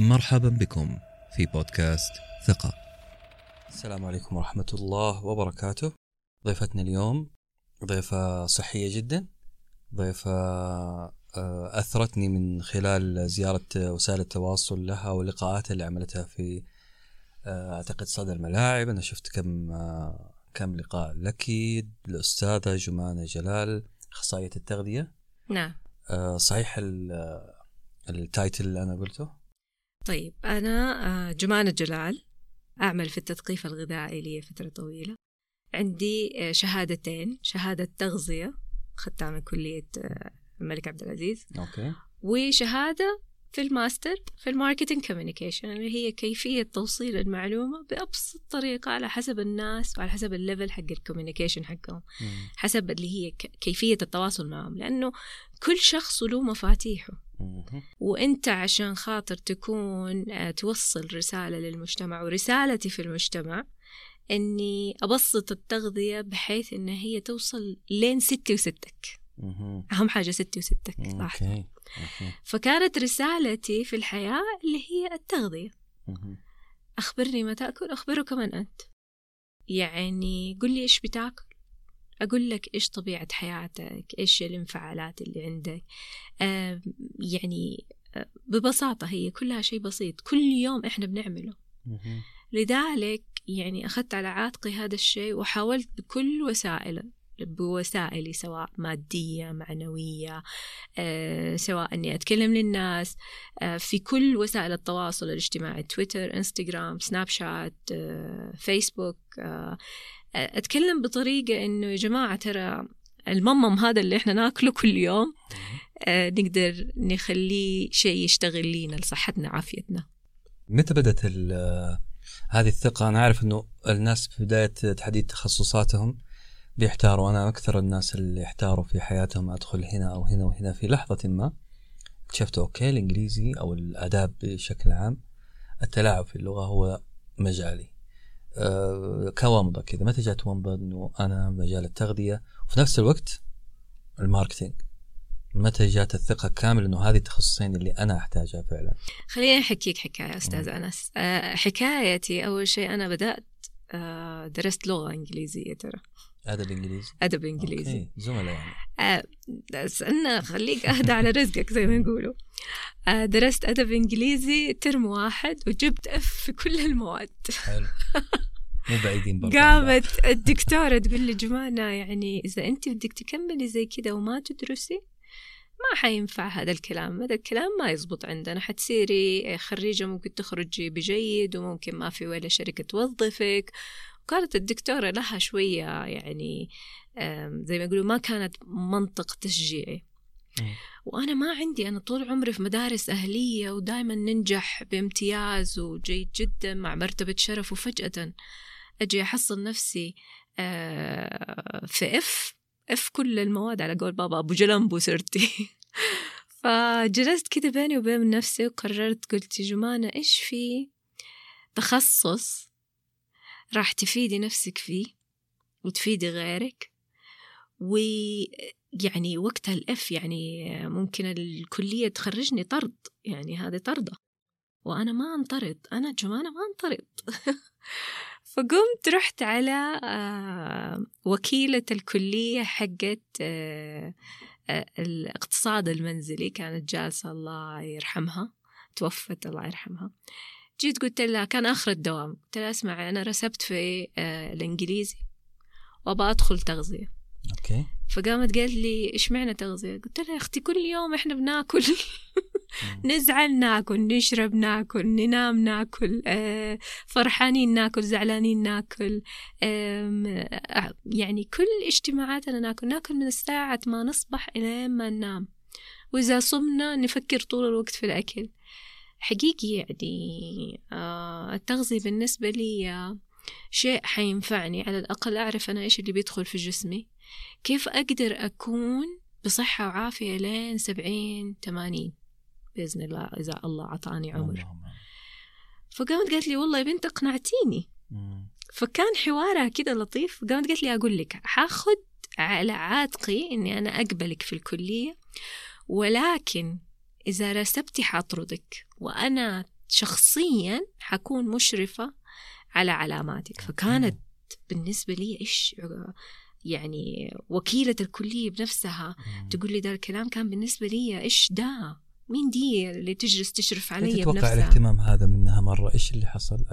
مرحبا بكم في بودكاست ثقة. السلام عليكم ورحمة الله وبركاته. ضيفتنا اليوم ضيفة صحية جدا ضيفة آه، أثرتني من خلال زيارة وسائل التواصل لها ولقاءاتها اللي عملتها في آه، أعتقد صدى الملاعب أنا شفت كم آه، كم لقاء لك الأستاذة جمانة جلال أخصائية التغذية. نعم. صحيح ال- ال title اللي أنا قلته؟ طيب أنا آه، جمانة جلال أعمل في التثقيف الغذائي لي فترة طويلة عندي آه، شهادتين شهادة تغذية أخذتها من كلية آه، الملك عبد العزيز okay وشهادة في الماستر في ال marketing communication اللي هي كيفية توصيل المعلومة بأبسط طريقة على حسب الناس وعلى حسب ال level حق ال communication حقهم. حسب اللي هي كيفية التواصل معهم لأنه كل شخص له مفاتيحه. وانت عشان خاطر تكون آه، توصل رسالة للمجتمع ورسالتي في المجتمع اني ابسط التغذية بحيث إن هي توصل لين ستي وستك. أهم حاجة ستي وستك okay. فكانت رسالتي في الحياة اللي هي التغذية. مهم. أخبرني ما تأكل أخبره كمان أنت. يعني قل لي إيش بتاكل؟ أقول لك إيش طبيعة حياتك إيش الانفعالات اللي عندك آه يعني آه ببساطة هي كلها شيء بسيط كل يوم إحنا بنعمله. لذلك يعني أخذت على عاتقي هذا الشيء وحاولت بكل وسائل بوسائلي سواء مادية معنوية آه، سواء أني أتكلم للناس آه، في كل وسائل التواصل الاجتماعي تويتر إنستغرام سناب شات فيسبوك أتكلم بطريقة أنه يا جماعة ترى الممم هذا اللي إحنا ناكله كل يوم آه، نقدر نخليه شيء يشتغل لينا لصحتنا عافيتنا. متى بدأت ال- هذه الثقة؟ أنا أعرف إنه الناس في بداية تحديد تخصصاتهم بيحتاروا. أنا أكثر الناس اللي يحتاروا في حياتهم أدخل هنا أو هنا وهنا في لحظة ما. اكتشفت أوكي الإنجليزي أو الآداب بشكل عام التلاعب في اللغة هو مجالي. أه كومضة كذا. متى جات ومضة إنه أنا مجال التغذية. وفي نفس الوقت ال marketing. متى جات الثقة كامل إنه هذه التخصصين اللي أنا أحتاجها فعلا؟ خليني أحكيك حكاية أستاذ أنس. آه، حكايتي أول شيء أنا بدأت آه، درست لغة إنجليزية ترى. أدب إنجليزي؟ أدب إنجليزي. okay. زملاء يعني. آه، بس أنا خليك أهدى على رزقك زي ما يقولوا. آه، درست أدب إنجليزي ترم واحد وجبت أف في كل المواد. حلو. مو بعيدين برضه قامت الدكتورة تقول لي جمانة يعني إذا أنت بدك تكملي زي كده وما تدرسي ما حينفع هذا الكلام. هذا الكلام ما يزبط عندنا. حتصيري خريجة ممكن تخرجي بجيد وممكن ما في ولا شركة توظفك. وكانت الدكتورة لها شوية يعني زي ما يقولوا ما كانت منطق تشجيعي. وأنا ما عندي أنا طول عمري في مدارس أهلية ودائما ننجح بامتياز وجيد جدا مع مرتبة شرف. وفجأة أجي أحصل نفسي آه، في إف إف كل المواد على قول بابا أبو جلمبو صرتي فجلست كده بيني وبين نفسي وقررت قلت يا جمانة إيش في تخصص راح تفيدي نفسك فيه وتفيدي غيرك؟ ويعني وقتها الإف يعني ممكن الكلية تخرجني طرد يعني هذه طردة. وأنا ما أنطرد أنا جمانة ما أنطرد. فقمت رحت على آه، وكيلة الكلية حقت آه، آه، الاقتصاد المنزلي كانت جالسة الله يرحمها توفت الله يرحمها. جيت قلت لها كان آخر الدوام. قلت لها اسمع أنا رسبت في الإنجليزي وأبغى أدخل تغذية. أوكي. فقامت قالت لي إيش معنى تغذية؟ قلت لها يا أختي كل يوم إحنا بناكل. نزعل ناكل نشرب ناكل ننام ناكل آه، فرحانين ناكل زعلانين ناكل آه، يعني كل اجتماعاتنا ناكل ناكل من الساعة ما نصبح إلى ما ننام. وإذا صمنا نفكر طول الوقت في الأكل. حقيقي يعني آه، التغذية بالنسبة لي شيء حينفعني. على الأقل أعرف أنا إيش اللي بيدخل في جسمي. كيف أقدر أكون بصحة وعافية لين سبعين تمانين؟ بإذن الله إذا الله عطاني عمر. فقامت قالت لي والله يا بنت أقنعتيني مم. فكان حوارها كده لطيف قامت قالت لي أقول لك حاخد على عاتقي إني أنا أقبلك في الكلية ولكن إذا رسبتي حاطردك وأنا شخصيا حكون مشرفة على علاماتك فكانت بالنسبة لي إيش يعني وكيلة الكلية بنفسها. تقول لي ده الكلام كان بالنسبة لي إيش ده مين دي اللي تجلس تشرف علي تتوقع بنفسها؟ الاهتمام هذا منها مرة؟ إيش اللي حصل؟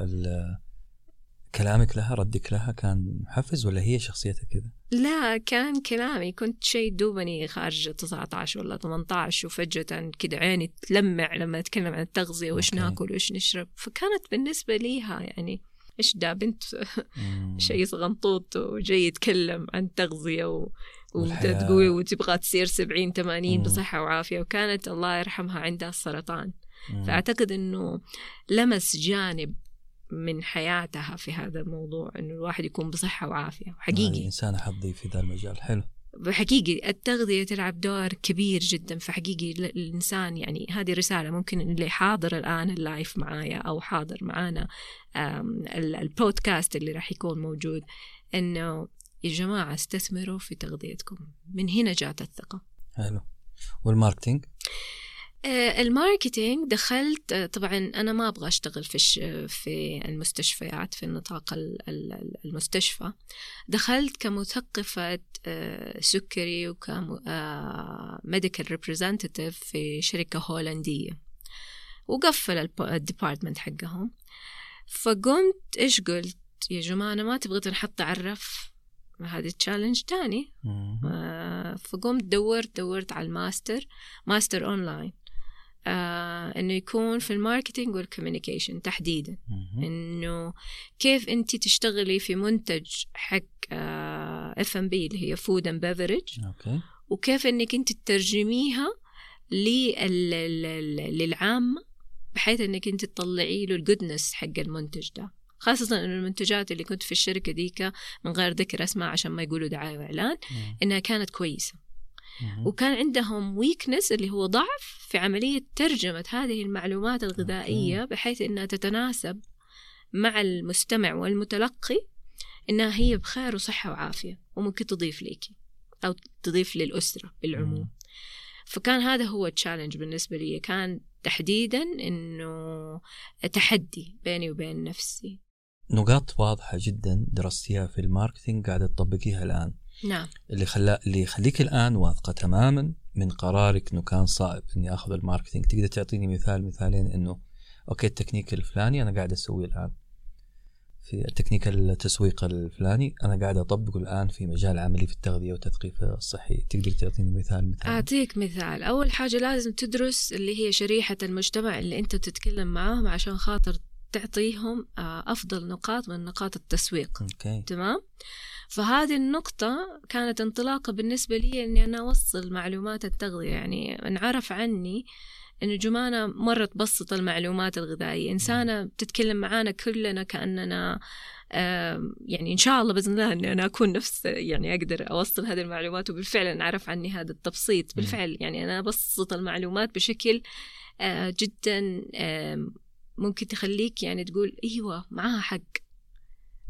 كلامك لها ردك لها كان محفز ولا هي شخصيتها كذا؟ لا كان كلامي. كنت شيء دوبني خارج 19 ولا 18 وفجأة كده عيني تلمع لما أتكلم عن التغذية وإيش. ناكل وإيش نشرب. فكانت بالنسبة ليها يعني إيش ده بنت. شيء صغنطوط وجاي يتكلم عن تغذية و... وتقول وتبغى تصير 70 80 مم. بصحة وعافية وكانت الله يرحمها عندها السرطان. فأعتقد أنه لمس جانب من حياتها في هذا الموضوع أنه الواحد يكون بصحة وعافية. حقيقي إنسانة حظي في ذا المجال. حلو. حقيقي التغذية تلعب دور كبير جدا. فحقيقي ال- الإنسان يعني هذه رسالة ممكن اللي حاضر الآن اللايف معايا أو حاضر معانا البودكاست اللي راح يكون موجود إنه يا جماعة استثمروا في تغذيتكم. من هنا جات الثقة. حلو. وال marketing؟ آه، ال marketing دخلت آه، طبعا أنا ما أبغى أشتغل في في المستشفيات في نطاق ال- ال- المستشفى. دخلت كمثقفة آه، سكري وك medical representative في شركة هولندية. وقفل ال department حقهم. فقمت إيش قلت؟ يا جماعة أنا ما تبغى تنحط على الرف. هذه challenge تاني. آه، فقمت دورت دورت على ال master master online آه إنه يكون في ال marketing وال communication تحديدا. إنه كيف انت تشتغلي في منتج حق F and B اللي هي food and beverage وكيف إنك انت تترجميها لل- لل- للعامة بحيث إنك انت تطلعي له الجودنس حق المنتج ده. خاصة إنه المنتجات اللي كنت في الشركة ديك من غير ذكر أسماء عشان ما يقولوا دعاية وإعلان مم. إنها كانت كويسة. وكان عندهم ويكنس اللي هو ضعف في عملية ترجمة هذه المعلومات الغذائية بحيث إنها تتناسب مع المستمع والمتلقي إنها هي بخير وصحة وعافية وممكن تضيف ليكي أو تضيف للأسرة بالعموم. فكان هذا هو ال challenge بالنسبة لي كان تحديدا إنه تحدي بيني وبين نفسي نقاط واضحة جدا درستيها في ال marketing قاعدة تطبقيها الآن. نعم. اللي خلا اللي يخليك الآن واثقة تماما من قرارك إنه كان صائب إني آخذ ال marketing. تقدر تعطيني مثال مثالين إنه okay ال technique الفلاني أنا قاعد أسويه الآن. في التكنيك التسويق الفلاني أنا قاعد أطبقه الآن في مجال عملي في التغذية والتثقيف الصحي. تقدر تعطيني مثال مثال؟ أعطيك مثال. أول حاجة لازم تدرس اللي هي شريحة المجتمع اللي أنت بتتكلم معاهم عشان خاطر تعطيهم آه، أفضل نقاط من نقاط التسويق. okay. تمام؟ فهذه النقطة كانت انطلاقة بالنسبة لي إني أنا أوصل معلومات التغذية. يعني انعرف عني إنه جمانة مرة تبسط المعلومات الغذائية. إنسانة بتتكلم معانا كلنا كأننا آم، يعني إن شاء الله بإذن الله إني أنا أكون نفس يعني أقدر أوصل هذه المعلومات. وبالفعل انعرف عني هذا التبسيط. بالفعل يعني أنا أبسط المعلومات بشكل آه، جدا ممكن تخليك يعني تقول أيوة معاها حق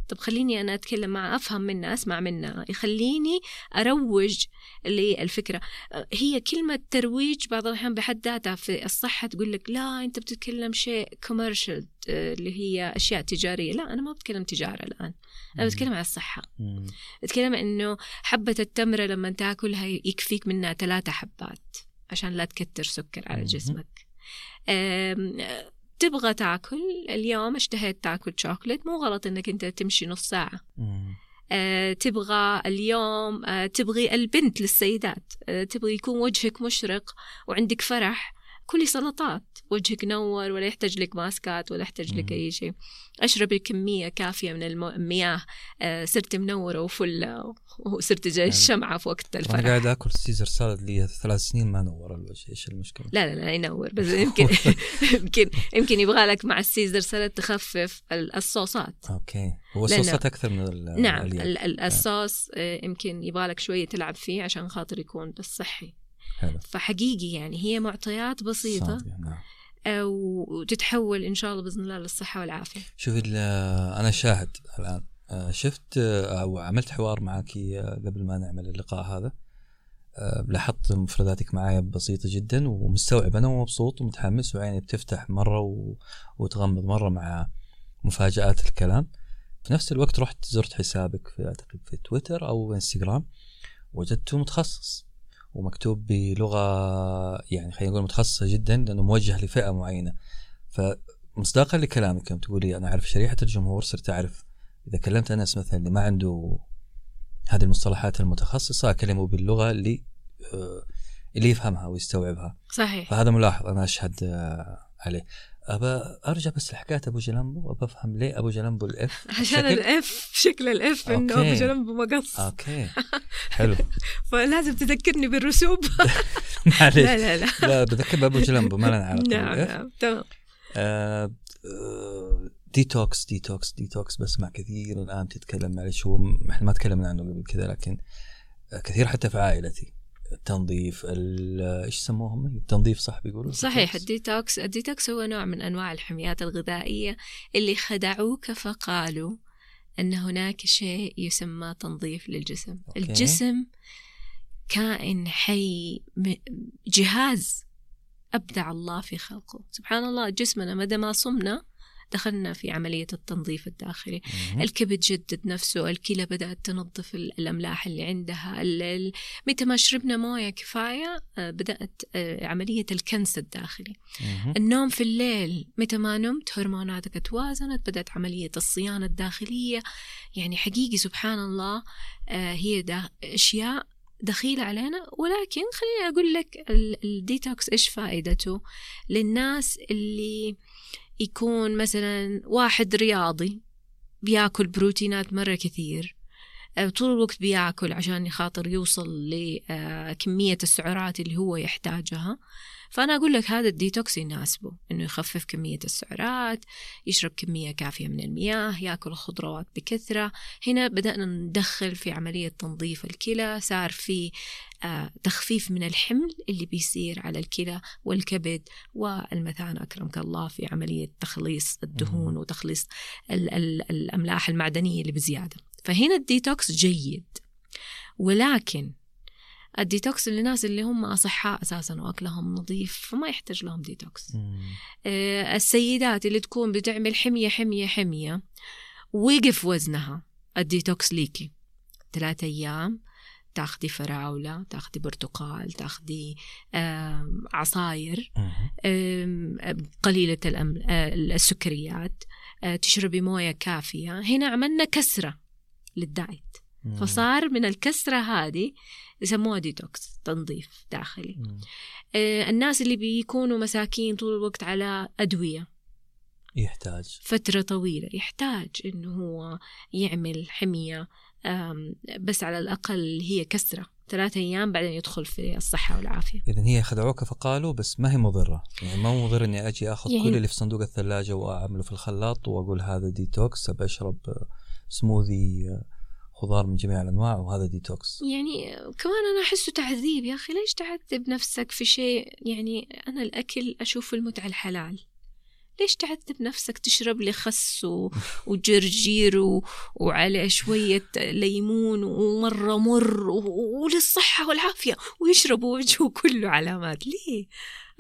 طب خليني أنا أتكلم معها أفهم منها أسمع منها يخليني أروج للفكرة آه، هي كلمة ترويج بعض الأحيان بحد ذاتها في الصحة تقول لك لا أنت بتتكلم شيء commercial اللي هي أشياء تجارية لا أنا ما بتكلم تجارة الآن أنا مم. بتكلم عن الصحة مم. بتكلم إنه حبة التمرة لما تاكلها يكفيك منها ثلاثة حبات عشان لا تكتر سكر على. جسمك تبغى تاكل اليوم اشتهيت تاكل شوكليت مو غلط إنك أنت تمشي نص ساعة مم. أه تبغى اليوم أه تبغي البنت للسيدات أه تبغي يكون وجهك مشرق وعندك فرح كلي سلطات وجهك نور ولا يحتاج لك ماسكات ولا يحتاج لك. أي شيء. أشربي كمية كافية من الم- المياه أه صرت منورة وفلة وصرت زي حلو. الشمعة في وقت أنا الفرح. قاعد آكل Caesar salad لي ثلاث سنين ما نور الوجه إيش المشكلة؟ لا لا لا ينور بس يمكن يمكن يمكن يبغى لك مع ال Caesar salad تخفف ال- الصوصات. okay. هو الصوصات أكثر من ال- نعم. ال- ال- الصوص آه، يمكن يبغى لك شوية تلعب فيه عشان خاطر يكون بس صحي. حلو. فحقيقي يعني هي معطيات بسيطة. صادق، نعم. آه، وتتحول إن شاء الله بإذن الله للصحة والعافية. شوفي ال- أنا شاهد الآن. آه، شفت آه، أو عملت حوار معك قبل ما نعمل اللقاء هذا. آه، لاحظت مفرداتك معايا بسيطة جدا ومستوعب. أنا ومبسوط ومتحمس وعيني بتفتح مرة و... وتغمض مرة مع مفاجآت الكلام. في نفس الوقت رحت زرت حسابك في أعتقد في تويتر أو إنستغرام وجدته متخصص. ومكتوب بلغة يعني خلينا نقول متخصصة جدا لأنه موجه لفئة معينة. فمصداقا لكلامك يوم تقولي أنا أعرف شريحة الجمهور صرت أعرف. إذا كلمت أنس مثلا اللي ما عنده هذه المصطلحات المتخصصة أكلمه باللغة اللي آه، اللي يفهمها ويستوعبها. صحيح. فهذا ملاحظ أنا أشهد آه، عليه. أبى أرجع بس لحكاية أبو جلمبو أبى أفهم ليه أبو جلمبو الإف عشان؟ الاف شكل الاف إنه. أبو جنب مقص. أوكي. حلو. فلازم تذكرني بالرسوب. معليش لا لا لا. لا بذكر بأبو جلمبو ما لنا علاقة نعم. نعم تمام. آه، ديتوكس ديتوكس ديتوكس بسمع كثير الآن تتكلم معلش هو إحنا ما تكلمنا عنه قبل كذا لكن كثير حتى في عائلتي. التنظيف ال- إيش يسموهم التنظيف صح بيقولوا صحيح؟ الديتوكس الديتوكس هو نوع من أنواع الحميات الغذائية اللي خدعوك فقالوا أن هناك شيء يسمى تنظيف للجسم أوكي. الجسم كائن حي جهاز أبدع الله في خلقه سبحان الله جسمنا مدى ما صمنا دخلنا في عملية التنظيف الداخلي. مهم. الكبد جدد نفسه الكلى بدأت تنظف ال- الأملاح اللي عندها متى ما شربنا موية كفاية آه، بدأت آه، عملية الكنس الداخلي. مهم. النوم في الليل متى ما نمت هرموناتك توازنت بدأت عملية الصيانة الداخلية. يعني حقيقي سبحان الله آه، هي ده أشياء دخيلة علينا. ولكن خليني أقول لك ال- الديتوكس إيش فائدته؟ للناس اللي يكون مثلا واحد رياضي بياكل بروتينات مرة كثير آه، طول الوقت بياكل عشان خاطر يوصل لكمية السعرات اللي هو يحتاجها. فأنا أقول لك هذا الديتوكس يناسبه إنه يخفف كمية السعرات يشرب كمية كافية من المياه يأكل الخضروات بكثرة هنا بدأنا ندخل في عملية تنظيف الكلى صار في آه، تخفيف من الحمل اللي بيصير على الكلى والكبد والمثانة أكرمك الله في عملية تخليص الدهون. وتخليص ال- ال- الأملاح المعدنية اللي بزيادة فهنا الديتوكس جيد ولكن الديتوكس للناس اللي هم أصحاء أساسا وأكلهم نظيف فما يحتاج لهم ديتوكس. آه، السيدات اللي تكون بتعمل حمية حمية حمية وقف وزنها الديتوكس ليكي ثلاثة أيام تاخدي فراولة تاخدي برتقال تاخدي آم، عصاير. آم، قليلة الأم- آه، السكريات آه، تشربي موية كافية هنا عملنا كسرة لل diet. فصار من الكسرة هذه يسموها ديتوكس تنظيف داخلي. آه، الناس اللي بيكونوا مساكين طول الوقت على أدوية. يحتاج. فترة طويلة. يحتاج إنه هو يعمل حمية بس على الأقل هي كسرة. ثلاثة أيام بعدين يدخل في الصحة والعافية. اذا هي خدعوك فقالوا بس ما هي مضرة. يعني ما مضر إني أجي آخذ يعني- كل اللي في صندوق الثلاجة وأعمله في الخلاط وأقول هذا ديتوكس آه، سموذي خضار من جميع الأنواع وهذا ديتوكس يعني كمان أنا أحسه تعذيب يا أخي ليش تعذب نفسك في شيء يعني أنا الأكل أشوف المتعة الحلال ليش تعذب نفسك تشرب لي خس وجرجير و... وعليه شوية ليمون ومرة مر. وللصحة والعافية ويشربوا وجهه كله علامات ليه؟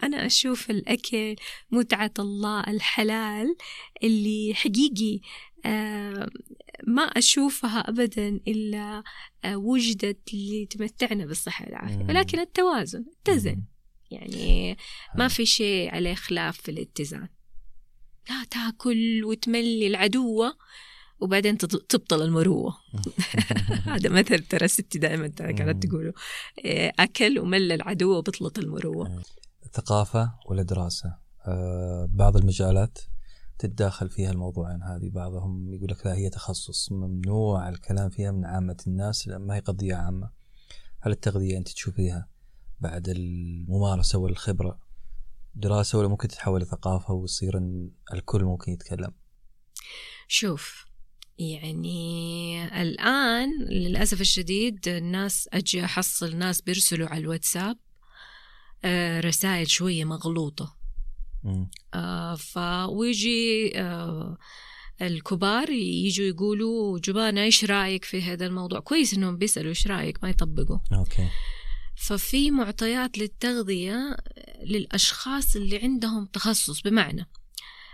أنا أشوف الأكل متعة الله الحلال اللي حقيقي آه ما أشوفها أبدا إلا آه وجدت لتمتعنا بالصحة والعافية. ولكن التوازن اتزن. يعني ما. في شيء عليه خلاف في الاتزان لا تاكل وتملي العدوة وبعدين تبطل المروة هذا مثل ترى ستي دائما. كانت تقوله إيه، أكل ومل العدوة وبطلت المروة الثقافة والدراسة آه، بعض المجالات تتداخل فيها الموضوعين هذه. بعضهم يقول لك لا هي تخصص ممنوع الكلام فيها من عامة الناس لأن ما هي قضية عامة. هل التغذية أنت تشوفيها بعد الممارسة والخبرة دراسة ولا ممكن تتحول لثقافة ويصير الكل ممكن يتكلم؟ شوف يعني الآن للأسف الشديد الناس أجي أحصل ناس بيرسلوا على الواتساب آه، رسائل شوية مغلوطة. آه، ف ويجي آه، الكبار يجوا يقولوا جبانة إيش رأيك في هذا الموضوع؟ كويس إنهم بيسألوا إيش رأيك؟ ما يطبقوا. okay. ففي معطيات للتغذية للأشخاص اللي عندهم تخصص بمعنى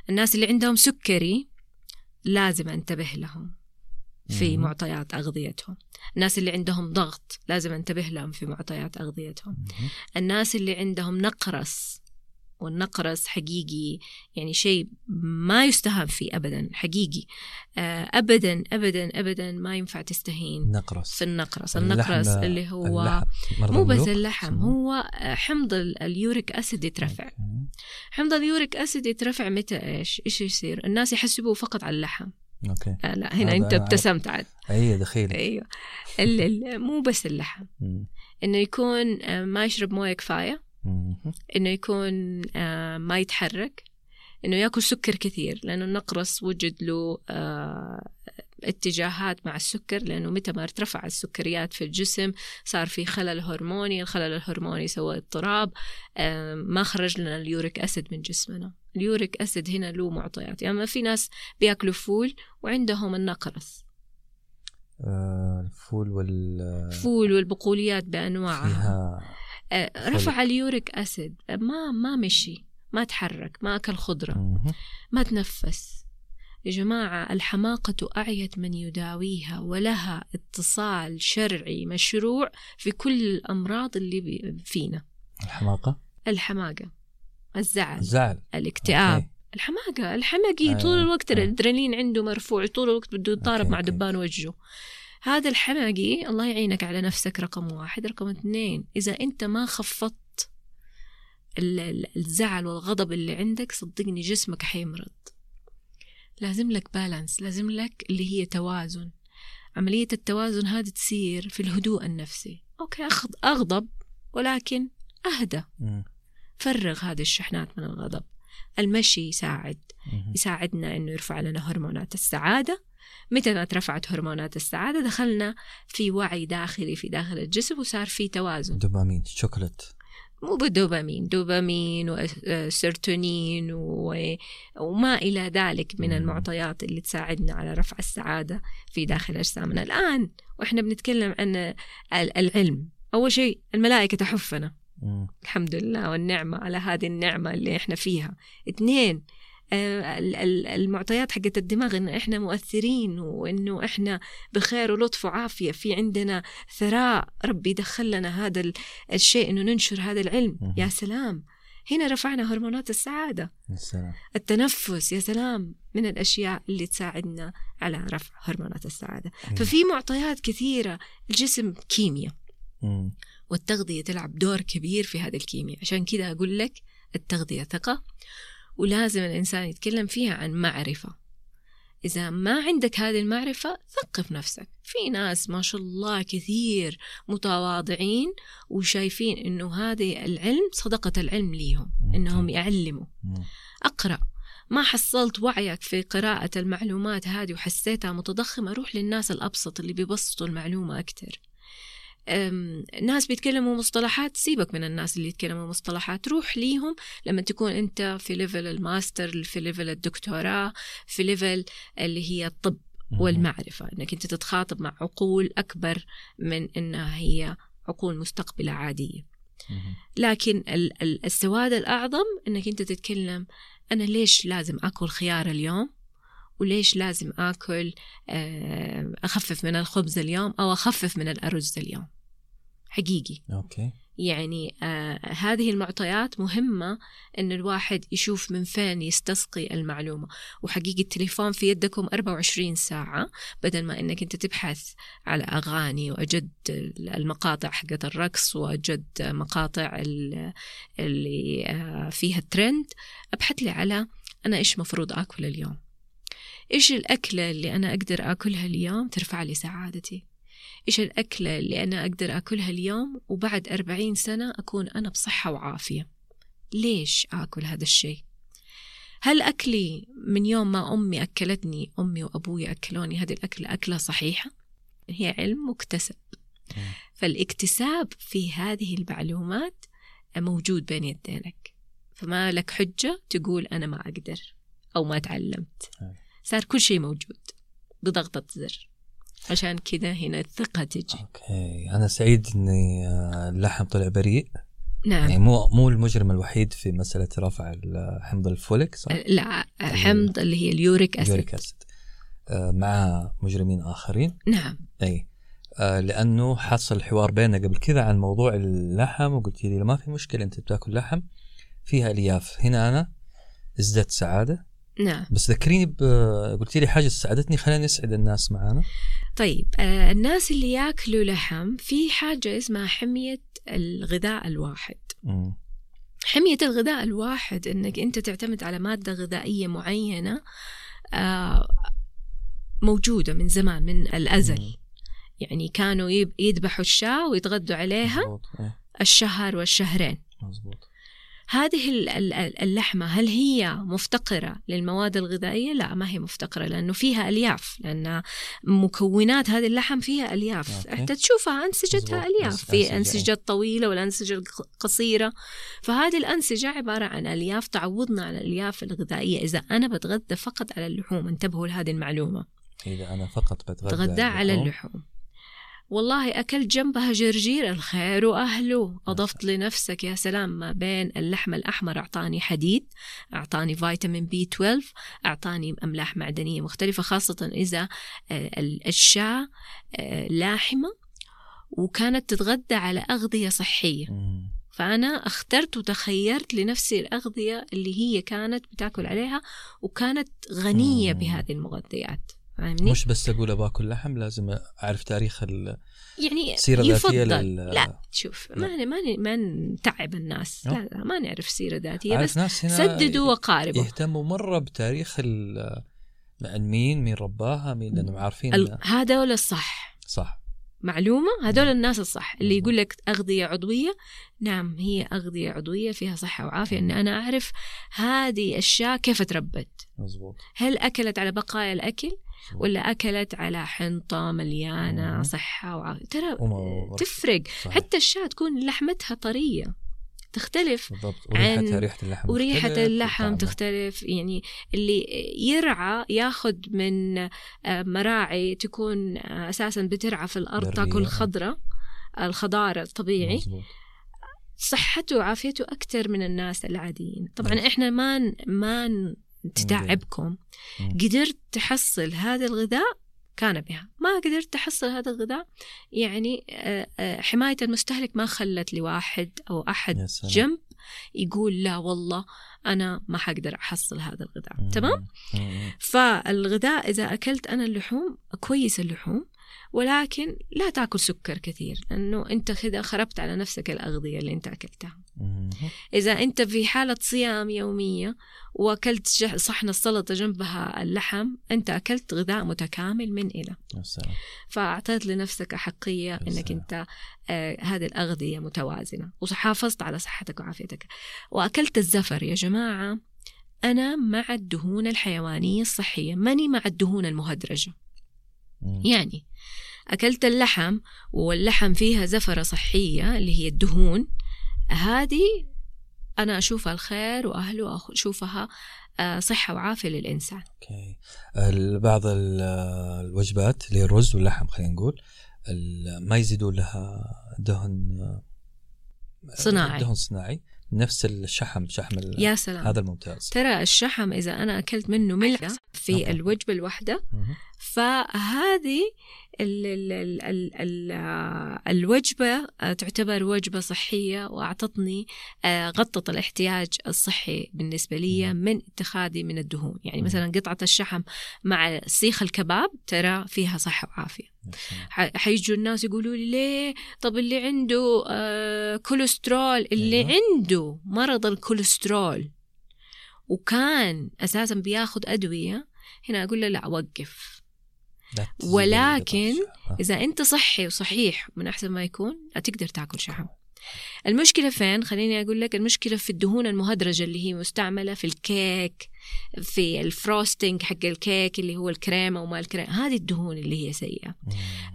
الناس اللي عندهم سكري لازم أنتبه لهم في مم. معطيات أغذيتهم. الناس اللي عندهم ضغط لازم أنتبه لهم في معطيات أغذيتهم. مهم. الناس اللي عندهم نقرس والنقرس حقيقي يعني شيء ما يستهان فيه ابدا حقيقي. آه، ابدا ابدا ابدا ما ينفع تستهين نقرس في النقرس. النقرس اللي هو مو بس اللحم؟ هو آه، حمض ال- اليوريك أسيد يترفع. حمض اليوريك أسيد يترفع متى؟ إيش إيش يصير؟ الناس يحسبوه فقط على اللحم. okay. آه لا هنا أنت ابتسمت عاد. أي دخيل. أيوه. مو بس اللحم. إنه يكون آه، ما يشرب موية كفاية. إنه يكون آه، ما يتحرك إنه ياكل سكر كثير لأنه النقرس وجد له آه، اتجاهات مع السكر لأنه متى ما ارتفع السكريات في الجسم صار في خلل هرموني الخلل الهرموني سوى اضطراب آه، ما خرج لنا ال uric acid من جسمنا. ال uric acid هنا له معطيات. يعني ما في ناس بياكلوا فول وعندهم النقرس. الفول وال فول والبقوليات بأنواعها. فيها رفع ال uric acid ما ما مشي ما تحرك ما أكل خضرة مهم. ما تنفس يا جماعة الحماقة أعيت من يداويها ولها اتصال شرعي مشروع في كل الأمراض اللي فينا الحماقة الحماقة الزعل الزعل الاكتئاب okay. الحماقة الحمقي أيوة. طول الوقت أيوة. الأدرينالين عنده مرفوع طول الوقت بده يتضارب مع. دبان وجهه هذا الحمقي الله يعينك على نفسك رقم واحد. رقم اثنين إذا أنت ما خفضت ال- ال- الزعل والغضب اللي عندك صدقني جسمك حيمرض. لازم لك balance لازم لك اللي هي توازن. عملية التوازن هذه تصير في الهدوء النفسي. okay أغضب ولكن أهدى. فرغ هذه الشحنات من الغضب. المشي يساعد. يساعدنا إنه يرفع لنا هرمونات السعادة. متى ما ارتفعت هرمونات السعادة دخلنا في وعي داخلي في داخل الجسم وصار في توازن دوبامين شوكولات مو بالدوبامين دوبامين وسيرتونين. وما إلى ذلك من. المعطيات اللي تساعدنا على رفع السعادة في داخل أجسامنا الآن وإحنا بنتكلم عن ال- العلم أول شيء الملائكة تحفنا. الحمد لله والنعمة على هذه النعمة اللي إحنا فيها اثنين المعطيات حقت الدماغ إن إحنا مؤثرين وإنه إحنا بخير ولطف وعافية. في عندنا ثراء ربي يدخل لنا هذا ال- الشيء إنه ننشر هذا العلم. يا سلام. هنا رفعنا هرمونات السعادة. السلام التنفس يا سلام من الأشياء اللي تساعدنا على رفع هرمونات السعادة. مم. ففي معطيات كثيرة الجسم كيمياء مم. والتغذية تلعب دور كبير في هذه الكيمياء عشان كذا أقول لك التغذية ثقة. ولازم الإنسان يتكلم فيها عن معرفة. إذا ما عندك هذه المعرفة ثقف نفسك. في ناس ما شاء الله كثير متواضعين وشايفين إنه هذه العلم صدقة العلم ليهم إنهم يعلموا. أقرأ. ما حصلت وعيك في قراءة المعلومات هذه وحسيتها متضخمة روح للناس الأبسط اللي بيبسطوا المعلومة أكتر أم، ناس بيتكلموا مصطلحات سيبك من الناس اللي يتكلموا مصطلحات روح ليهم لما تكون أنت في level ال master في level الدكتوراه في level اللي هي الطب. والمعرفة إنك أنت تتخاطب مع عقول أكبر من إنها هي عقول مستقبلة عادية. لكن ال- ال- السواد الأعظم إنك أنت تتكلم أنا ليش لازم أكل خيار اليوم وليش لازم أكل آه، أخفف من الخبز اليوم أو أخفف من الأرز اليوم؟ حقيقي. أوكي. يعني آه هذه المعطيات مهمة إن الواحد يشوف من فين يستسقي المعلومة. وحقيقي التليفون في يدكم 24 ساعة بدل ما إنك أنت تبحث على أغاني وأجد المقاطع حقت الرقص وأجد مقاطع ال- اللي آه فيها الترند أبحث لي على أنا إيش مفروض أكل اليوم. إيش الأكلة اللي أنا أقدر أكلها اليوم؟ ترفع لي سعادتي. إيش الأكلة اللي أنا أقدر أكلها اليوم وبعد أربعين سنة أكون أنا بصحة وعافية؟ ليش أكل هذا الشيء؟ هل أكلي من يوم ما أمي أكلتني أمي وأبوي أكلوني هذه الأكلة أكلة صحيحة؟ هي علم مكتسب. فالاكتساب في هذه المعلومات موجود بين يدينك. فما لك حجة تقول أنا ما أقدر أو ما تعلمت. أي. صار كل شيء موجود بضغطة زر. عشان كذا هنا الثقة تجي. أوكي. أنا سعيد إني آه، اللحم طلع بريء. نعم. يعني مو مو المجرم الوحيد في مسألة رفع ال- حمض الفوليك صح؟ لا. حمض اللي هي ال uric acid. uric أسيد. آه، مع مجرمين آخرين؟ نعم. أي. آه، لأنه حصل حوار بيننا قبل كذا عن موضوع اللحم وقلت لي ما في مشكلة أنت بتاكل لحم فيها الياف. هنا أنا ازددت سعادة. نعم. بس ذكريني ب... قلت لي حاجة ساعدتني خلينا نسعد الناس معانا. طيب آه الناس اللي ياكلوا لحم في حاجة اسمها حمية الغذاء الواحد. مم. حمية الغذاء الواحد إنك أنت تعتمد على مادة غذائية معينة آه موجودة من زمان من الأزل. مم. يعني كانوا يذبحوا الشاة ويتغدوا عليها مظبوط إيه، الشهر والشهرين. مظبوط. هذه ال- ال- ال- اللحمة هل هي مفتقرة للمواد الغذائية؟ لا ما هي مفتقرة لأنه فيها ألياف لأن مكونات هذه اللحم فيها ألياف أوكي. حتى تشوفها أنسجتها. ألياف في أنسجة. أنسجة طويلة والأنسجة القصيرة فهذه الأنسجة عبارة عن ألياف تعوضنا عن الألياف الغذائية إذا أنا بتغذى فقط على اللحوم انتبهوا لهذه المعلومة إذا أنا فقط بتغذى تغذى على اللحوم، اللحوم والله أكلت جنبها جرجير الخير وأهله أضفت لنفسك يا سلام ما بين اللحم الأحمر أعطاني حديد أعطاني فيتامين بي 12 أعطاني أملاح معدنية مختلفة خاصة إذا ال- الشاة آه، لاحمة وكانت تتغذى على أغذية صحية. فأنا أخترت وتخيرت لنفسي الأغذية اللي هي كانت بتأكل عليها وكانت غنية. بهذه المغذيات فاهمني؟ مش بس أقول باكل لحم لازم أعرف تاريخ ال- يعني السيرة الذاتية يفضل. لل- لا. شوف ما ما ما نتعب الناس. لا لا ما نعرف سيرة ذاتية عارف بس ناس هنا سددوا وقاربوا. يهتموا مرة بتاريخ ال- مين مين رباها مين لأنهم عارفين ال- هذول الصح. صح. معلومة؟ هذول. الناس الصح. اللي. يقول لك أغذية عضوية نعم هي أغذية عضوية فيها صحة وعافية. أن أنا أعرف هذه الشاة كيف تربت. مظبوط. هل أكلت على بقايا الأكل؟ ولا أكلت على حنطة مليانة مم. صحة وعافية ترى تفرق. صحيح. حتى الشاة تكون لحمتها طرية تختلف بالضبط. عن- وريحتها ريحة اللحم. وريحة مختلف اللحم. تختلف يعني اللي يرعى ياخذ من آه، مراعي تكون آه، أساسا بترعى في برية. تأكل خضرة الخضار الطبيعي. مظبوط. صحته وعافيته أكثر من الناس العاديين. طبعا إحنا ما ن- ما نتعبكم مم. قدرت تحصل هذا الغذاء كان بها ما قدرت تحصل هذا الغذاء يعني آه، آه، حماية المستهلك ما خلت لواحد أو أحد. جنب يقول لا والله أنا ما حقدر أحصل هذا الغذاء تمام؟ فالغذاء إذا أكلت أنا اللحوم كويس اللحوم ولكن لا تأكل سكر كثير لأنه أنت كذا خربت على نفسك الأغذية اللي أنت أكلتها مم. إذا أنت في حالة صيام يومية وأكلت ج- صحن السلطة جنبها اللحم أنت أكلت غذاء متكامل من سلام فأعطيت لنفسك أحقية أنك سلام. أنت آه هذه الأغذية متوازنة وحافظت على صحتك وعافيتك وأكلت الزفر يا جماعة أنا مع الدهون الحيوانية الصحية ماني مع الدهون المهدرجة مم. يعني أكلت اللحم واللحم فيها زفرة صحية اللي هي الدهون. هذه أنا أشوفها الخير وأهله أشوفها آه، صحة وعافية للإنسان. أوكي. ال- بعض ال- الوجبات اللي هي الرز واللحم خلينا نقول ما يزيدوا لها دهن صناعي. دهن صناعي. نفس الشحم شحم يا سلام هذا الممتاز ترى الشحم إذا أنا أكلت منه ملعقة في أوكي. الوجبة الواحدة مهم. فهذه ال ال ال ال ال الوجبة تعتبر وجبة صحية وأعطتني آه، غطت الاحتياج الصحي بالنسبة لي. من اتخاذي من الدهون يعني. مثلا قطعة الشحم مع سيخ الكباب ترى فيها صحة وعافية حيجوا الناس يقولوا لي ليه طب اللي عنده آه كوليسترول اللي أيوة. عنده مرض الكوليسترول وكان أساسا بياخذ أدوية هنا أقول له لا وقف ولكن الشحم. آه. إذا أنت صحي وصحيح من أحسن ما يكون تقدر تاكل شحم المشكلة فين خليني أقول لك المشكلة في الدهون المهدرجة اللي هي مستعملة في الكيك في ال frosting حق الكيك اللي هو الكريمة وما الكريمة هذه الدهون اللي هي سيئة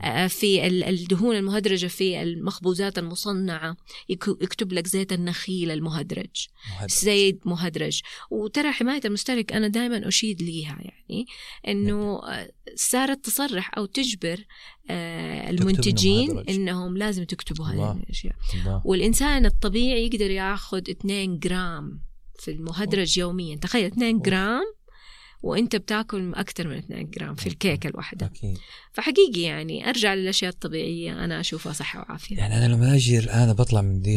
آه، في ال- الدهون المهدرجة في المخبوزات المصنعة يك- يكتب لك زيت النخيل المهدرج مهدرج. زيت مهدرج وترى حماية المستهلك أنا دائما أشيد ليها يعني إنه آه، صارت تصرح أو تجبر آه، المنتجين. إنهم لازم تكتبوا هذه. الأشياء الله. والإنسان الطبيعي يقدر ياخذ 2 جرام في المهدرج يوميا. تخيل 2 أوف. جرام وأنت بتاكل أكثر من 2 جرام في الكيكة الواحدة. أكيد. فحقيقي يعني أرجع للأشياء الطبيعية أنا أشوفها صحة وعافية. يعني أنا لما أجي الآن بطلع من ذي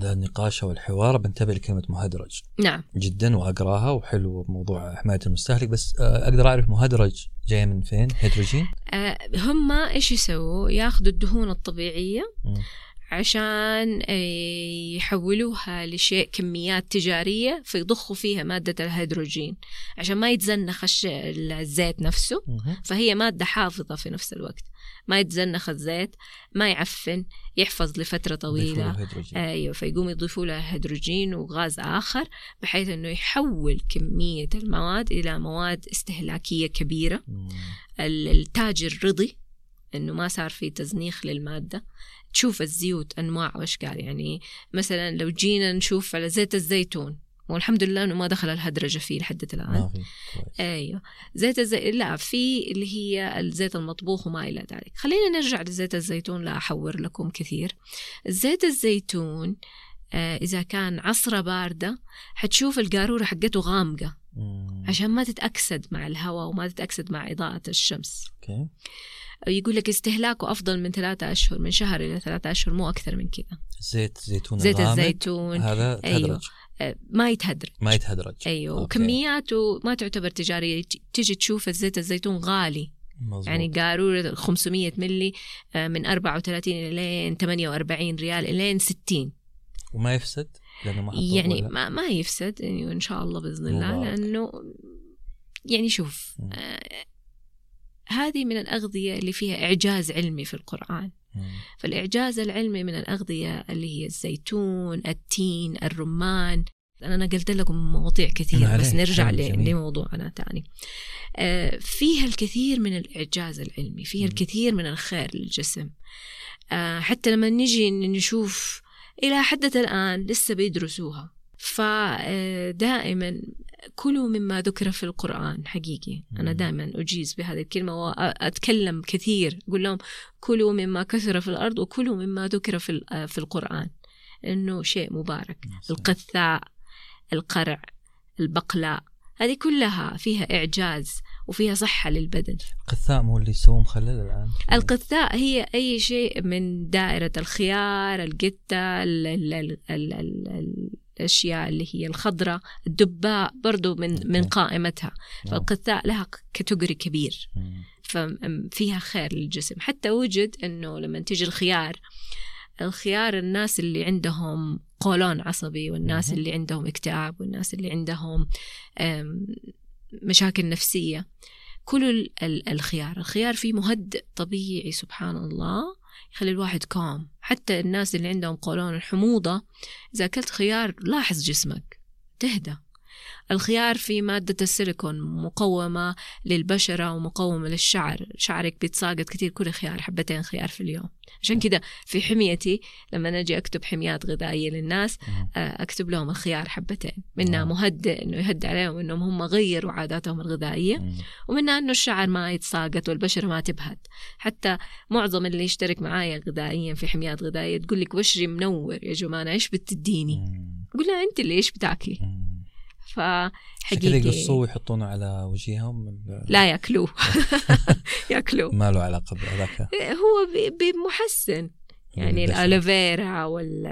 ذا النقاش أو الحوار بنتبه لكلمة مهدرج. نعم. جدا وأقراها وحلو موضوع حماية المستهلك. بس آه، أقدر أعرف مهدرج جاي من فين؟ هيدروجين؟ آه هم إيش يسووا؟ ياخذوا الدهون الطبيعية مم. عشان آه، يحولوها لشيء كميات تجارية فيضخوا فيها مادة الهيدروجين عشان ما يتزنخ الزيت نفسه. فهي مادة حافظة في نفس الوقت ما يتزنخ الزيت ما يعفن يحفظ لفترة طويلة له. أيوه فيقوم يضيفوا لها هيدروجين وغاز آخر بحيث إنه يحول كمية المواد إلى مواد استهلاكية كبيرة مم. ال- التاجر رضي إنه ما صار في تزنيخ للمادة. تشوف الزيوت أنواع واشكال يعني مثلا لو جينا نشوف على زيت الزيتون والحمد لله إنه ما دخل الهدرجة فيه لحد الآن. أيوه. زيت الزيت لا في اللي هي الزيت المطبوخ وما إلى ذلك. خلينا نرجع لزيت الزيتون لا أحور لكم كثير. زيت الزيتون آه إذا كان عصرة باردة حتشوف القارورة حقته غامقة. عشان ما تتأكسد مع الهواء وما تتأكسد مع إضاءة الشمس. أوكي. يقول لك استهلاكه أفضل من ثلاثة أشهر من شهر إلى ثلاثة أشهر مو أكثر من كذا زيت زيتون زيت الزيتون هذا أيوه. آه ما يتهدرج ما يتهدرج أيوه أوكي. وكمياته ما تعتبر تجارية تيجي تشوف الزيت الزيتون غالي مظبوط. يعني قارورة 500 ملي من 34 إلين 48 ريال إلين 60 وما يفسد لأنه ما يعني ولا؟ ما, ما يفسد يعني إن شاء الله بإذن الله مبارك. لأنه يعني شوف مم. هذه من الأغذية اللي فيها إعجاز علمي في القرآن. فالإعجاز العلمي من الأغذية اللي هي الزيتون التين الرمان أنا نقلت لكم مواضيع كثيرة. بس نرجع. لموضوعنا تاني آه، فيها الكثير من الإعجاز العلمي فيها. الكثير من الخير للجسم آه، حتى لما نجي نشوف إلى حد الآن لسه بيدرسوها فدائما كلوا مما ذكر في القرآن حقيقي. أنا. دائما أجيز بهذه الكلمة وأتكلم كثير أقول لهم كلوا مما كثر في الأرض وكلوا مما ذكر في في القرآن. إنه شيء مبارك. القثاء القرع البقلاء هذه كلها فيها إعجاز وفيها صحة للبدن. القثاء مو اللي يسووه مخلل الآن؟ القثاء هي أي شيء من دائرة الخيار القتة ال ال ال ال ال ال الأشياء اللي هي الخضراء الدباء برضو من من. قائمتها. فالقثاء لها كاتيجوري كبير. ففيها خير للجسم حتى وجد إنه لما تيجي الخيار الخيار الناس اللي عندهم قولون عصبي والناس. اللي عندهم اكتئاب والناس اللي عندهم مشاكل نفسية ال- الخيار الخيار فيه مهدئ طبيعي سبحان الله يخلي الواحد كام حتى الناس اللي عندهم قولون الحموضة إذا أكلت خيار لاحظ جسمك تهدى. الخيار فيه مادة السيليكون مقومة للبشرة ومقومة للشعر. شعرك بيتساقط كتير. كل خيار حبتين خيار في اليوم. عشان كده في حميتي لما نجي أكتب حميات غذائية للناس. آه، أكتب لهم الخيار حبتين. منها. مهدئ إنه يهدي عليهم إنهم هم غيروا عاداتهم الغذائية. ومنها إنه الشعر ما يتساقط والبشرة ما تبهت. حتى معظم اللي يشترك معايا غذائيا في حميات غذائية تقول لك وشري منور يا جماعة إيش بتديني؟ لها أنت اللي إيش بتاكلي؟ فحقيقي. يقصوه ويحطونه على وجيههم لا ياكلوه. ياكلوه. ما له علاقة بهذاك. هو بمحسن. يعني. الألوفيرا وال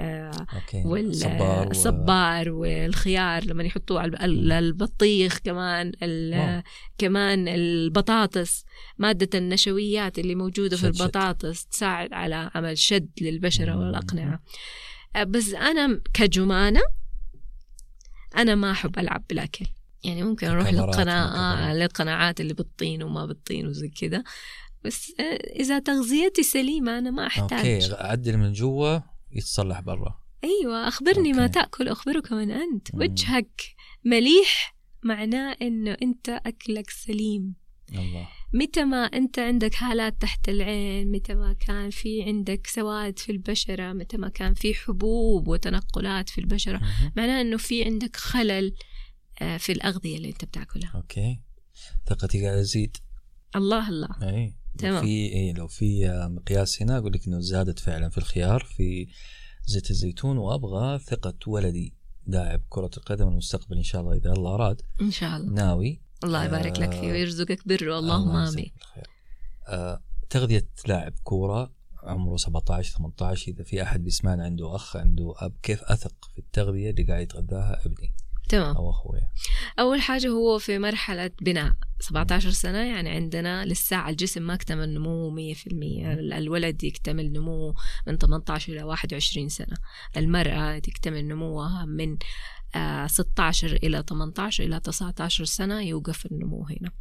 أوكي. صبار و- والصبار والخيار لما يحطوه على ال- البطيخ كمان ال-. كمان البطاطس. مادة النشويات اللي موجودة في شد شد. البطاطس تساعد على عمل شد للبشرة مم. والأقنعة. بس أنا كجمانة أنا ما أحب ألعب بالأكل. يعني ممكن أروح كاميرات للقناعات اللي بتطين وما بتطين وزي كذا بس آه، إذا تغذيتي سليمة أنا ما أحتاج. أوكي عدل من جوا يتصلح برا. أيوه أخبرني ما أوكي. تأكل اخبرك من أنت. مم. وجهك مليح معناه إنه أنت أكلك سليم. الله متى ما أنت عندك هالات تحت العين متى ما كان في عندك سواد في البشرة متى ما كان في حبوب وتنقلات في البشرة. معناه إنه في عندك خلل آه، في الأغذية اللي أنت بتأكلها. أوكي. ثقتي قاعدة تزيد. الله الله. إي. تمام. في إيه لو في آه، مقياس هنا أقول لك إنه زادت فعلا في الخيار في زيت الزيتون وأبغى ثقة ولدي. لاعب كرة القدم المستقبل إن شاء الله إذا الله أراد. إن شاء الله. ناوي الله يبارك لك فيه آه، ويرزقك بره اللهم آمين. آه تغذية لاعب كورة عمره 17 18 إذا في أحد بيسمعنا عنده أخ عنده أب كيف أثق في التغذية اللي قاعد يتغذاها أبني؟ تمام. أو أخوي. أول حاجة هو في مرحلة بناء 17 سنة يعني عندنا لسه الجسم ما اكتمل نموه 100% ال- الولد يكتمل نموه من 18 إلى 21 سنة. المرأة تكتمل نموها من 16 إلى 18 إلى 19 سنة يوقف النمو هنا.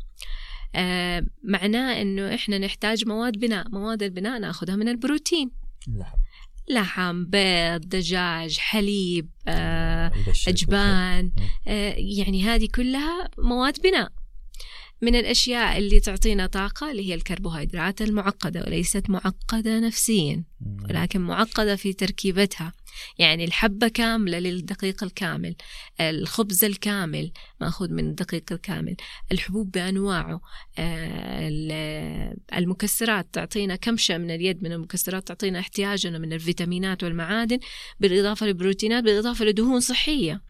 آه، معناه إنه إحنا نحتاج مواد بناء مواد البناء ناخذها من البروتين. لحم لحم بيض دجاج حليب آه، بالخير. أجبان. آه، يعني هذه كلها مواد بناء. من الأشياء اللي تعطينا طاقة اللي هي الكربوهيدرات المعقدة وليست معقدة نفسيا. ولكن معقدة في تركيبتها يعني الحبة كاملة للدقيق الكامل الخبز الكامل مأخوذ من الدقيق الكامل الحبوب بأنواعه آه، ال- المكسرات تعطينا كمشة من اليد من المكسرات تعطينا احتياجنا من الفيتامينات والمعادن بالإضافة للبروتينات بالإضافة لدهون صحية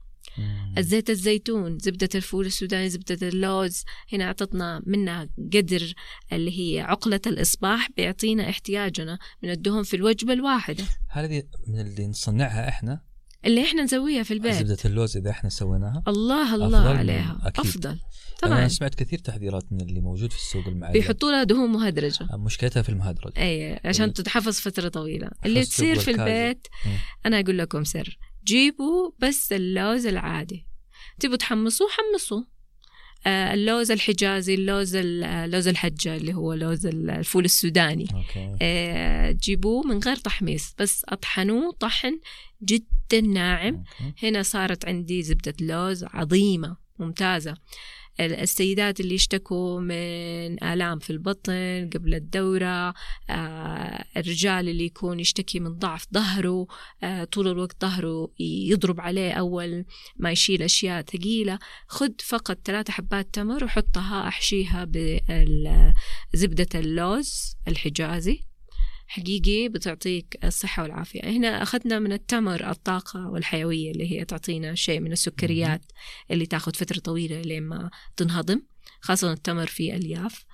الزيت الزيتون زبدة الفول السوداني زبدة اللوز هنا أعطتنا منها قدر اللي هي عقلة الإصباح بيعطينا احتياجنا من الدهون في الوجبة الواحدة. هذه من اللي نصنعها إحنا؟ اللي إحنا نسويها في البيت. زبدة اللوز إذا إحنا سويناها؟ الله أفضل الله من- عليها. أكيد. أفضل. طبعا أنا سمعت كثير تحذيرات من اللي موجود في السوق المعلب بيحطوا لها دهون مهدرجة. مشكلتها في المهدرج. اي عشان ال- تتحفظ فترة طويلة. اللي تصير في. البيت مم. أنا أقول لكم سر. جيبوا بس اللوز العادي. تبوا تحمصوه حمصوه. آه، اللوز الحجازي اللوز ال- لوز الحجة اللي هو لوز ال- الفول السوداني. آه، جيبوه من غير تحميص بس أطحنوه طحن جدا ناعم. أوكي. هنا صارت عندي زبدة لوز عظيمة ممتازة. السيدات اللي يشتكوا من آلام في البطن قبل الدورة آه، الرجال اللي يكون يشتكي من ضعف ظهره آه، طول الوقت ظهره يضرب عليه أول ما يشيل أشياء ثقيلة. خد فقط ثلاثة حبات تمر وحطها أحشيها بزبدة اللوز الحجازي. حقيقي بتعطيك الصحة والعافية. هنا أخذنا من التمر الطاقة والحيوية اللي هي تعطينا شيء من السكريات اللي تاخذ فترة طويلة لين ما تنهضم خاصة التمر فيه ألياف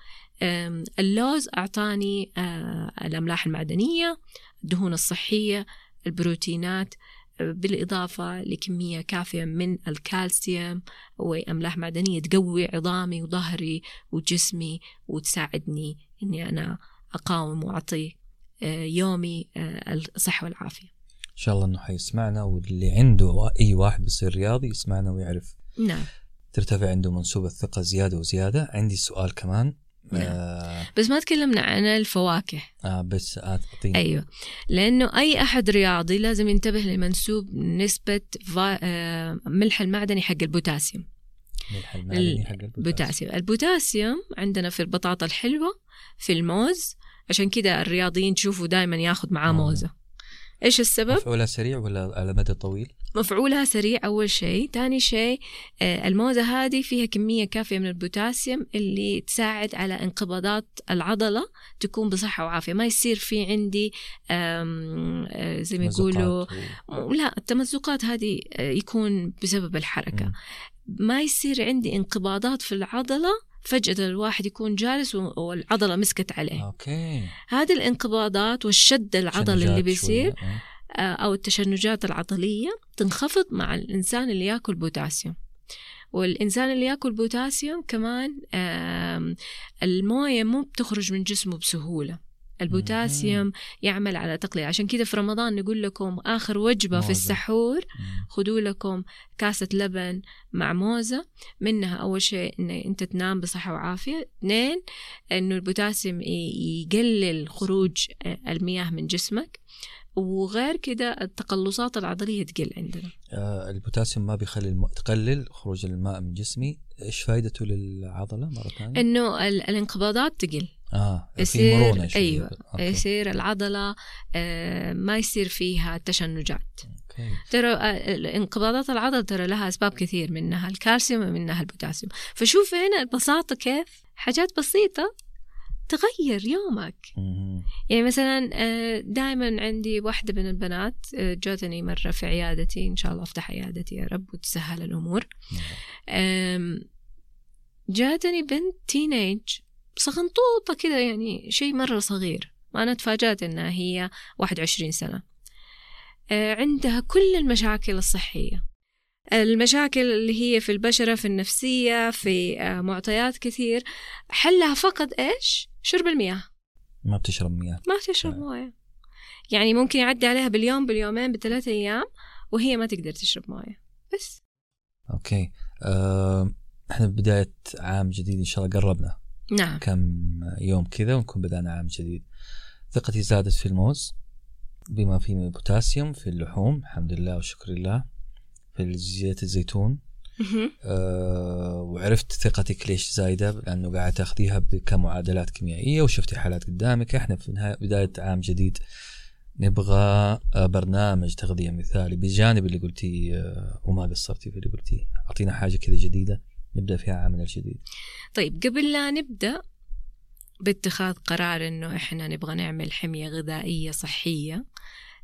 اللوز أعطاني آه، الأملاح المعدنية الدهون الصحية البروتينات آه، بالإضافة لكمية كافية من الكالسيوم وأملاح معدنية تقوي عظامي وظهري وجسمي وتساعدني إني أنا أقاوم وأعطي يومي آه، الصحة والعافية. إن شاء الله إنه حيسمعنا واللي عنده أي واحد بيصير رياضي يسمعنا ويعرف. نعم. ترتفع عنده منسوب الثقة زيادة وزيادة. عندي سؤال كمان. نعم. آه بس ما تكلمنا عن الفواكه. آه بس أعطيني. أيوه. لأنه أي أحد رياضي لازم ينتبه لمنسوب نسبة فا... آه، ملح المعدني حق البوتاسيوم. ملح المعدني حق البوتاسيوم. بوتاسيوم البوتاسيوم عندنا في البطاطا الحلوة في الموز عشان كده الرياضيين تشوفوا دائما ياخذ معاه. موزة إيش السبب مفعولها سريع ولا على مدى طويل؟ مفعولها سريع أول شيء تاني شيء آه، الموزة هذه فيها كمية كافية من البوتاسيوم اللي تساعد على انقباضات العضلة تكون بصحة وعافية ما يصير في عندي آه، زي ما يقولوا و- لا التمزقات هذه آه، يكون بسبب الحركة مم. ما يصير عندي انقباضات في العضلة فجأة الواحد يكون جالس والعضلة مسكت عليه أوكي هذه الانقباضات والشد العضلي اللي بيصير. آه. آه، أو التشنجات العضلية تنخفض مع الإنسان اللي يأكل بوتاسيوم والإنسان اللي يأكل بوتاسيوم كمان الموية مو بتخرج من جسمه بسهولة البوتاسيوم يعمل على تقليل عشان كده في رمضان نقول لكم آخر وجبة في موزة. السحور. مم. خدوا لكم كاسة لبن مع موزة. منها أول شيء إن أنت تنام بصحة وعافية. اثنين إنه البوتاسيوم يقلل خروج المياه من جسمك. وغير كده التقلصات العضلية تقل عندنا. آه البوتاسيوم ما بيخلي الم... تقلل خروج الماء من جسمي. إيش فائدته للعضلة مرة ثانية؟ إنه ال- الانقباضات تقل. آه يصير مرونة شوي. أيوه. أوكي. يصير العضلة آه، ما يصير فيها تشنجات. أوكي. ترى آه، انقباضات العضل ترى لها أسباب كثير منها الكالسيوم ومنها البوتاسيوم. فشوف هنا البساطة كيف حاجات بسيطة تغير يومك. مهم. يعني مثلا دائما عندي واحدة من البنات آه، جاتني مرة في عيادتي إن شاء الله أفتح عيادتي يا رب وتسهل الأمور. آم، جاتني بنت تينيج صغنطوطة كذا يعني شيء مرة صغير. وأنا تفاجأت إنها هي 21 سنة. آه، عندها كل المشاكل الصحية. المشاكل اللي هي في البشرة في النفسية في آه، معطيات كثير. حلها فقط إيش؟ شرب المياه. ما بتشرب مياه. ما تشرب آه. موية يعني ممكن يعدي عليها باليوم باليومين بثلاثة أيام وهي ما تقدر تشرب موية بس. أوكي. آه إحنا بداية عام جديد إن شاء الله قربنا. نعم. كم يوم كذا ونكون بدأنا عام جديد. ثقتي زادت في الموز بما فيه من البوتاسيوم في اللحوم الحمد لله والشكر لله في زيت الزيتون. أه وعرفت ثقتك ليش زايدة لأنه قاعد تاخذيها كمعادلات كيميائية وشفتي حالات قدامك. إحنا في نهاية بداية عام جديد نبغى آه، برنامج تغذية مثالي بجانب اللي قلتيه آه، وما قصرتي في اللي قلتيه. أعطينا حاجة كذا جديدة. نبدأ فيها عامنا الجديد طيب قبل لا نبدأ باتخاذ قرار إنه إحنا نبغى نعمل حمية غذائية صحية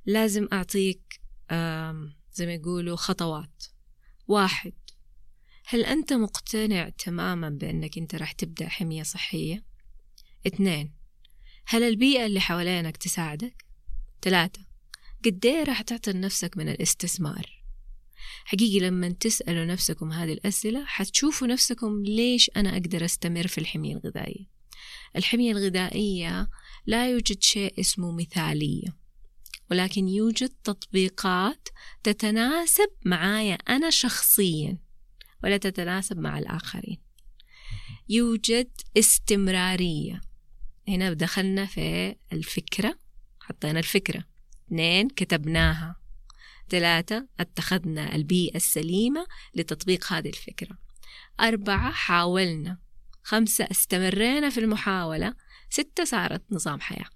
لازم أعطيك آم، زي ما يقولوا خطوات واحد هل أنت مقتنع تماما بأنك أنت راح تبدأ حمية صحية؟ اثنين هل البيئة اللي حوالينك تساعدك؟ ثلاثة قد إيه راح تعطي لنفسك من الاستثمار؟ حقيقي لما تسألوا نفسكم هذه الأسئلة حتشوفوا نفسكم ليش أنا أقدر أستمر في الحمية الغذائية. الحمية الغذائية لا يوجد شيء اسمه مثالية ولكن يوجد تطبيقات تتناسب معايا أنا شخصيا ولا تتناسب مع الآخرين. يوجد استمرارية. هنا دخلنا في الفكرة حطينا الفكرة. اثنين كتبناها. ثلاثة اتخذنا البيئة السليمة لتطبيق هذه الفكرة أربعة حاولنا خمسة استمرينا في المحاولة ستة صارت نظام حياة.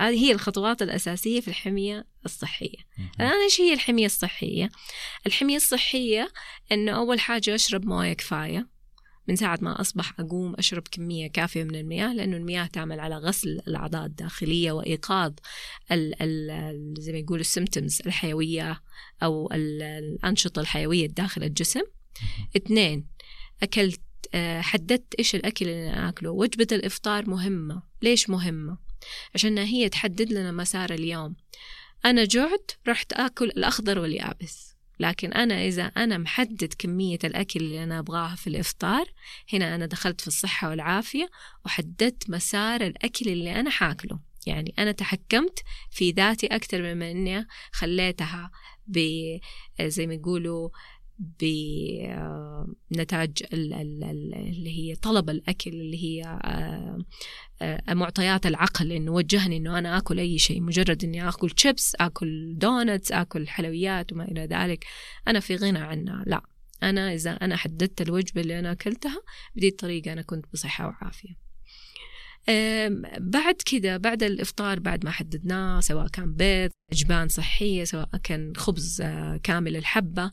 هذه هي الخطوات الأساسية في الحمية الصحية. الآن إيش هي الحمية الصحية؟ الحمية الصحية إنه أول حاجة أشرب موية كفاية من ساعة ما أصبح أقوم أشرب كمية كافية من المياه لأنه المياه تعمل على غسل الأعضاء الداخلية وإيقاظ ال ال زي ما يقولوا السيمتومز الحيوية أو ال- الأنشطة الحيوية داخل الجسم. اثنين أكلت آه، حددت إيش الأكل اللي أنا أكله. وجبة الإفطار مهمة. ليش مهمة؟ عشان هي تحدد لنا مسار اليوم. أنا جعت رحت آكل الأخضر واليابس. لكن أنا إذا أنا محدد كمية الأكل اللي أنا أبغاها في الإفطار هنا أنا دخلت في الصحة والعافية وحددت مسار الأكل اللي أنا حاكله. يعني أنا تحكمت في ذاتي أكثر مما أني خليتها زي ما يقولوا بنتاج اللي هي طلب الأكل اللي هي آه، آه، معطيات العقل إنه وجهني إنه أنا آكل أي شيء. مجرد إني آكل شيبس آكل دونتس آكل حلويات وما إلى ذلك أنا في غنى عنها. لا أنا إذا أنا حددت الوجبة اللي أنا أكلتها بدي الطريقة أنا كنت بصحة وعافية. آم، بعد كده بعد الإفطار بعد ما حددناه سواء كان بيض جبان صحيه سواء كان خبز آه، كامل الحبة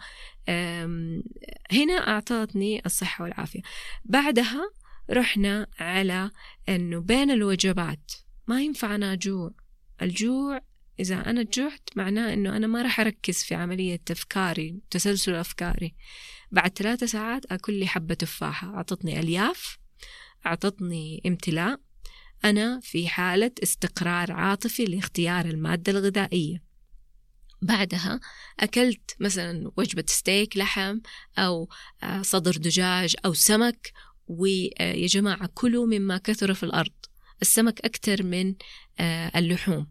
آم، هنا أعطتني الصحة والعافية. بعدها رحنا على إنه بين الوجبات ما ينفع أنا اجوع الجوع إذا أنا جعت معناه إنه أنا ما راح أركز في عملية افكاري تسلسل أفكاري. بعد ثلاثة ساعات أكل لي حبة تفاحة. أعطتني ألياف أعطتني امتلاء أنا في حالة استقرار عاطفي لاختيار المادة الغذائية. بعدها أكلت مثلا وجبة ستيك لحم أو آه، صدر دجاج أو سمك ويا جماعة كلوا مما كثر في الأرض. السمك أكثر من آه، اللحوم.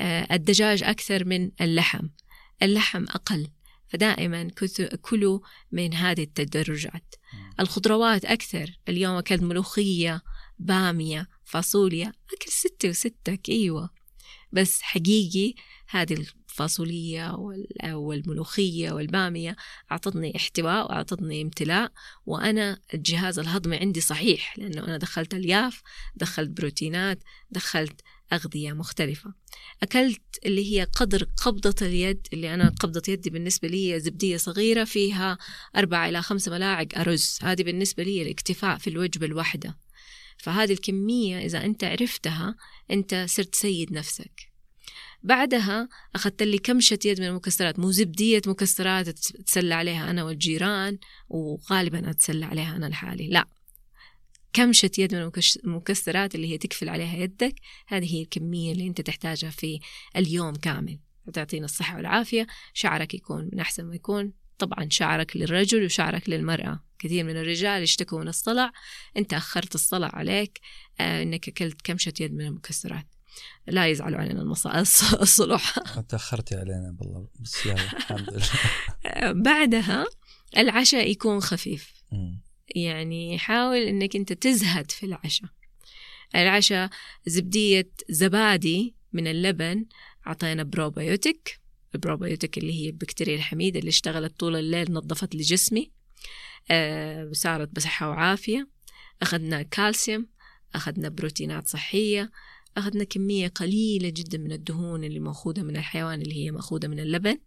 آه، الدجاج أكثر من اللحم. اللحم أقل. فدائما كلوا من هذه التدرجات. الخضروات أكثر. اليوم أكلت ملوخية بامية فاصوليا أكل ستة وستك أيوة. بس حقيقي هذه الفاصولية والملوخية والبامية أعطتني احتواء وأعطتني امتلاء وأنا الجهاز الهضمي عندي صحيح لأنه أنا دخلت ألياف دخلت بروتينات دخلت أغذية مختلفة. أكلت اللي هي قدر قبضة اليد اللي أنا قبضة يدي بالنسبة لي زبدية صغيرة فيها أربعة إلى خمسة ملاعق أرز. هذه بالنسبة لي الاكتفاء في الوجبة الواحدة. فهذه الكمية إذا أنت عرفتها أنت صرت سيد نفسك. بعدها أخذت لي كمشة يد من المكسرات مو زبدية مكسرات أتسلى عليها أنا والجيران وغالبا أتسلى عليها أنا لحالي. لا. كمشة يد من المكسرات اللي هي تكفل عليها يدك هذه هي الكمية اللي أنت تحتاجها في اليوم كامل. تعطينا الصحة والعافية. شعرك يكون من أحسن ما يكون. طبعا شعرك للرجل وشعرك للمرأة. كثير من الرجال يشتكوا من الصلع. أنت أخرت الصلع عليك آه أنك أكلت كمشة يد من المكسرات. لا يزعلوا علينا. الصلح. تأخرتي علينا بالله. بس الحمد لله. بعدها العشاء يكون خفيف. يعني حاول إنك أنت تزهد في العشاء. العشاء زبدية زبادي من اللبن. أعطينا بروبيوتيك البروبيوتيك اللي هي البكتيريا الحميدة اللي اشتغلت طول الليل نظفت لي جسمي. آه صارت بصحة وعافية. أخذنا كالسيوم أخذنا بروتينات صحية أخذنا كمية قليلة جدا من الدهون اللي مأخوذة من الحيوان اللي هي مأخوذة من اللبن.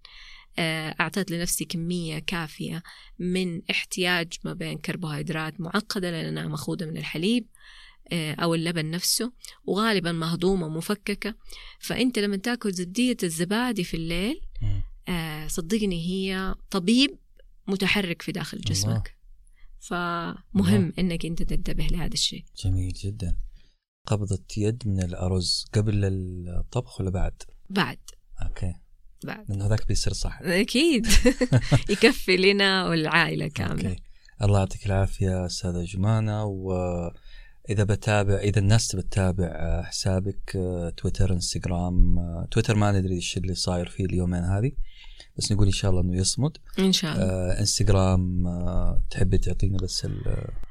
آه، أعطيت لنفسي كمية كافية من احتياج ما بين كربوهيدرات معقدة لأنها مأخوذة من الحليب. أو اللبن نفسه وغالبا مهضومة مفككة فأنت لما تأكل زبدية الزبادي في الليل آه، صدقني هي طبيب متحرك في داخل جسمك. فمهم الله. إنك أنت تنتبه لهذا الشيء. جميل جدا. قبضة يد من الأرز قبل الطبخ ولا بعد؟ بعد. okay. بعد. لأنه هذاك بيصير صح. أكيد. يكفي لنا والعائلة كاملة. okay. الله يعطيك العافية أستاذة جمانة واذا بتابع إذا الناس تبي تتابع حسابك تويتر إنستغرام تويتر ما ندري إيش اللي صاير فيه اليومين هذه. بس نقول إن شاء الله إنه يصمد. إن شاء الله. آه إنستغرام آه تحبي تعطينا بس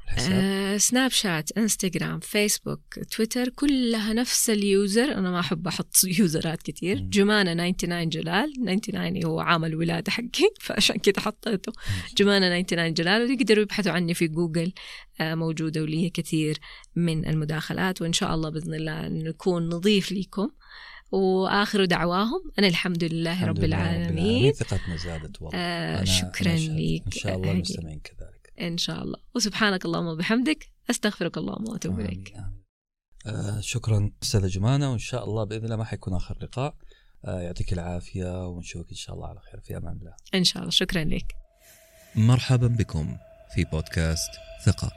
الحساب؟ آه سناب شات إنستغرام فيسبوك تويتر كلها نفس ال user. أنا ما أحب أحط يوزرات كثير جمانة 99 جلال. 99 هو عام الولادة حقي فعشان كذا حطيته. جمانة 99 جلال. ويقدروا يبحثوا عني في جوجل. آه موجودة ولي كثير من المداخلات. وإن شاء الله بإذن الله نكون نضيف لكم وآخر دعواهم أنا الحمد لله الحمد رب العالمين. ثقتنا زادت والله. آه شكرا لك. إن شاء الله المستمعين كذلك. إن شاء الله. وسبحانك اللهم وبحمدك. أستغفرك اللهم وأتوب إليك. آه شكرا أستاذة جمانة. وإن شاء الله بإذن الله ما حيكون آخر لقاء. آه يعطيك العافية ونشوفك إن شاء الله على خير. في أمان الله. إن شاء الله. شكرا لك. مرحبا بكم في بودكاست ثقة.